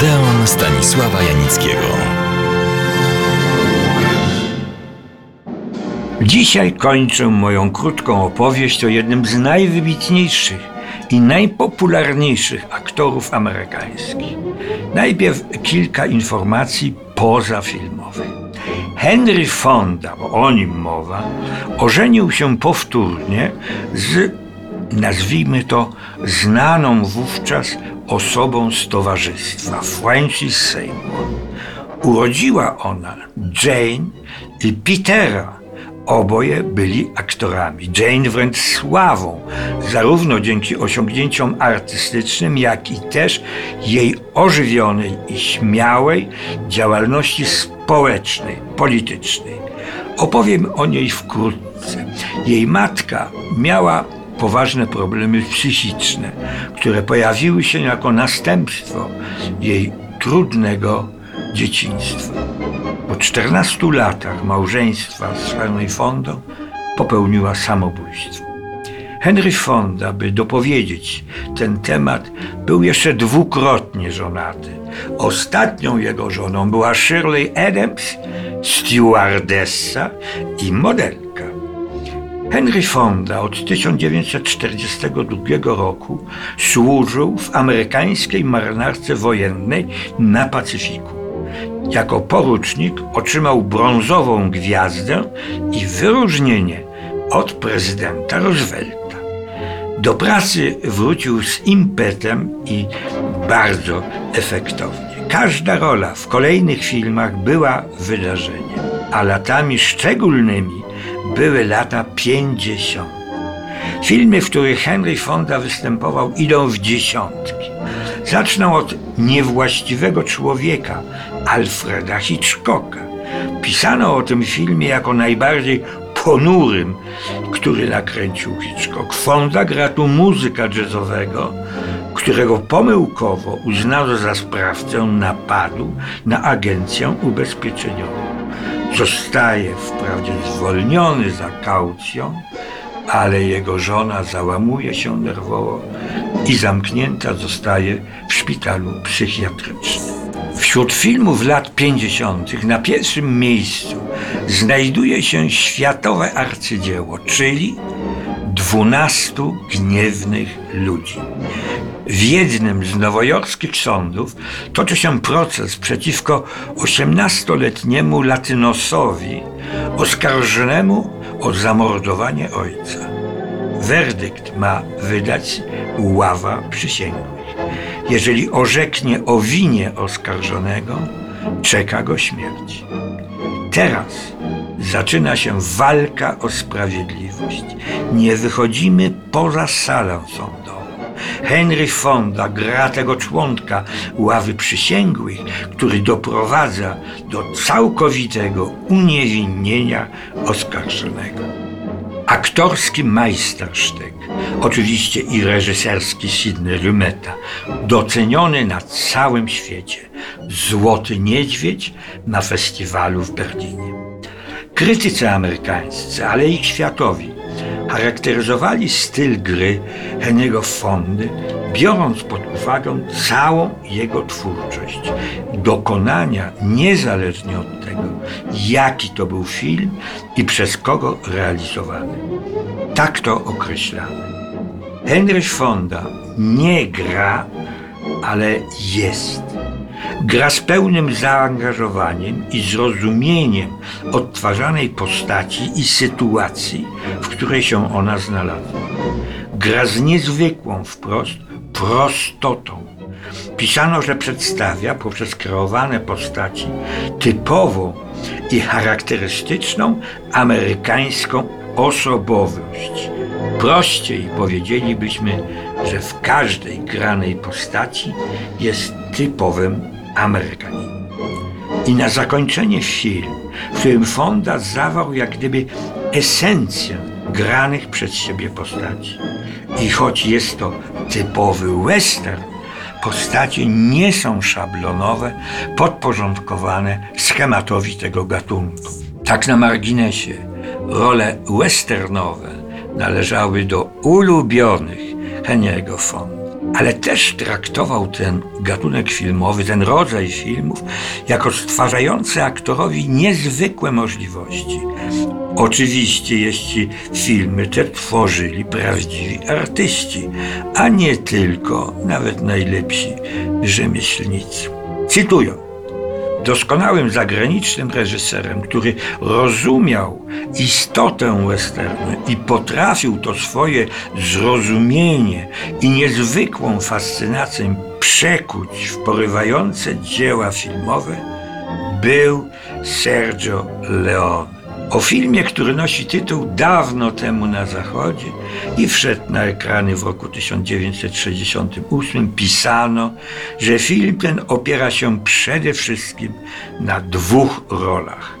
Odeon Stanisława Janickiego. Dzisiaj kończę moją krótką opowieść o jednym z najwybitniejszych i najpopularniejszych aktorów amerykańskich. Najpierw kilka informacji pozafilmowych. Henry Fonda, bo o nim mowa, ożenił się powtórnie z, nazwijmy to, znaną wówczas osobą z towarzystwa, Francis Seymour. Urodziła ona Jane i Petera. Oboje byli aktorami. Jane wręcz sławą, zarówno dzięki osiągnięciom artystycznym, jak i też jej ożywionej i śmiałej działalności społecznej, politycznej. Opowiem o niej wkrótce. Jej matka miała poważne problemy psychiczne, które pojawiły się jako następstwo jej trudnego dzieciństwa. Po 14 latach małżeństwa z Henry Fondą popełniła samobójstwo. Henry Fonda, by dopowiedzieć ten temat, był jeszcze dwukrotnie żonaty. Ostatnią jego żoną była Shirley Adams, stewardessa i modelka. Henry Fonda od 1942 roku służył w amerykańskiej marynarce wojennej na Pacyfiku. Jako porucznik otrzymał brązową gwiazdę i wyróżnienie od prezydenta Roosevelta. Do pracy wrócił z impetem i bardzo efektownie. Każda rola w kolejnych filmach była wydarzeniem, a latami szczególnymi były lata 50. Filmy, w których Henry Fonda występował, idą w dziesiątki. Zacznę od niewłaściwego człowieka Alfreda Hitchcocka. Pisano o tym filmie jako najbardziej ponurym, który nakręcił Hitchcock. Fonda gra tu muzyka jazzowego, którego pomyłkowo uznano za sprawcę napadu na agencję ubezpieczeniową. Zostaje wprawdzie zwolniony za kaucją, ale jego żona załamuje się nerwowo i zamknięta zostaje w szpitalu psychiatrycznym. Wśród filmów lat 50. na pierwszym miejscu znajduje się światowe arcydzieło, czyli Dwunastu gniewnych ludzi. W jednym z nowojorskich sądów toczy się proces przeciwko 18-letniemu latynosowi oskarżonemu o zamordowanie ojca. Werdykt ma wydać ława przysięgłych. Jeżeli orzeknie o winie oskarżonego, czeka go śmierć. Teraz zaczyna się walka o sprawiedliwość. Nie wychodzimy poza salę sądową. Henry Fonda gra tego członka ławy przysięgłych, który doprowadza do całkowitego uniewinnienia oskarżonego. Aktorski majstersztyk, oczywiście i reżyserski Sidney Lumeta, doceniony na całym świecie. Złoty Niedźwiedź na festiwalu w Berlinie. Krytycy amerykańscy, ale i światowi charakteryzowali styl gry Henry'ego Fondy, biorąc pod uwagę całą jego twórczość, dokonania niezależnie od tego, jaki to był film i przez kogo realizowany. Tak to określamy. Henry Fonda nie gra, ale jest. Gra z pełnym zaangażowaniem i zrozumieniem odtwarzanej postaci i sytuacji, w której się ona znalazła. Gra z niezwykłą wprost prostotą. Pisano, że przedstawia poprzez kreowane postaci typową i charakterystyczną amerykańską osobowość. Prościej powiedzielibyśmy, że w każdej granej postaci jest typowym Amerykaninem. I na zakończenie film, w którym Fonda zawarł jak gdyby esencję granych przez siebie postaci. I choć jest to typowy western, postacie nie są szablonowe, podporządkowane schematowi tego gatunku. Tak na marginesie, role westernowe należały do ulubionych Henry'ego Fonda. Ale też traktował ten gatunek filmowy, ten rodzaj filmów, jako stwarzający aktorowi niezwykłe możliwości. Oczywiście, jeśli filmy te tworzyli prawdziwi artyści, a nie tylko nawet najlepsi rzemieślnicy. Cytuję. Doskonałym zagranicznym reżyserem, który rozumiał istotę westernu i potrafił to swoje zrozumienie i niezwykłą fascynację przekuć w porywające dzieła filmowe, był Sergio Leone. O filmie, który nosi tytuł Dawno temu na Zachodzie i wszedł na ekrany w roku 1968, pisano, że film ten opiera się przede wszystkim na dwóch rolach.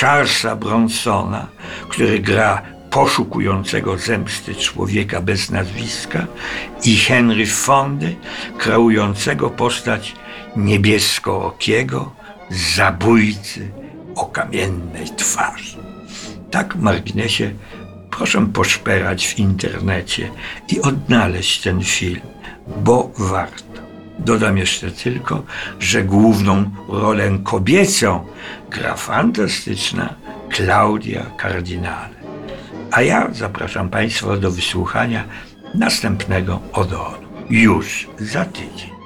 Charlesa Bronsona, który gra poszukującego zemsty człowieka bez nazwiska i Henry Fondy, kreującego postać niebieskookiego zabójcy o kamiennej twarzy. Tak w marginesie proszę poszperać w internecie i odnaleźć ten film, bo warto. Dodam jeszcze tylko, że główną rolę kobiecą gra fantastyczna Klaudia Cardinale. A ja zapraszam Państwa do wysłuchania następnego Odeonu. Już za tydzień.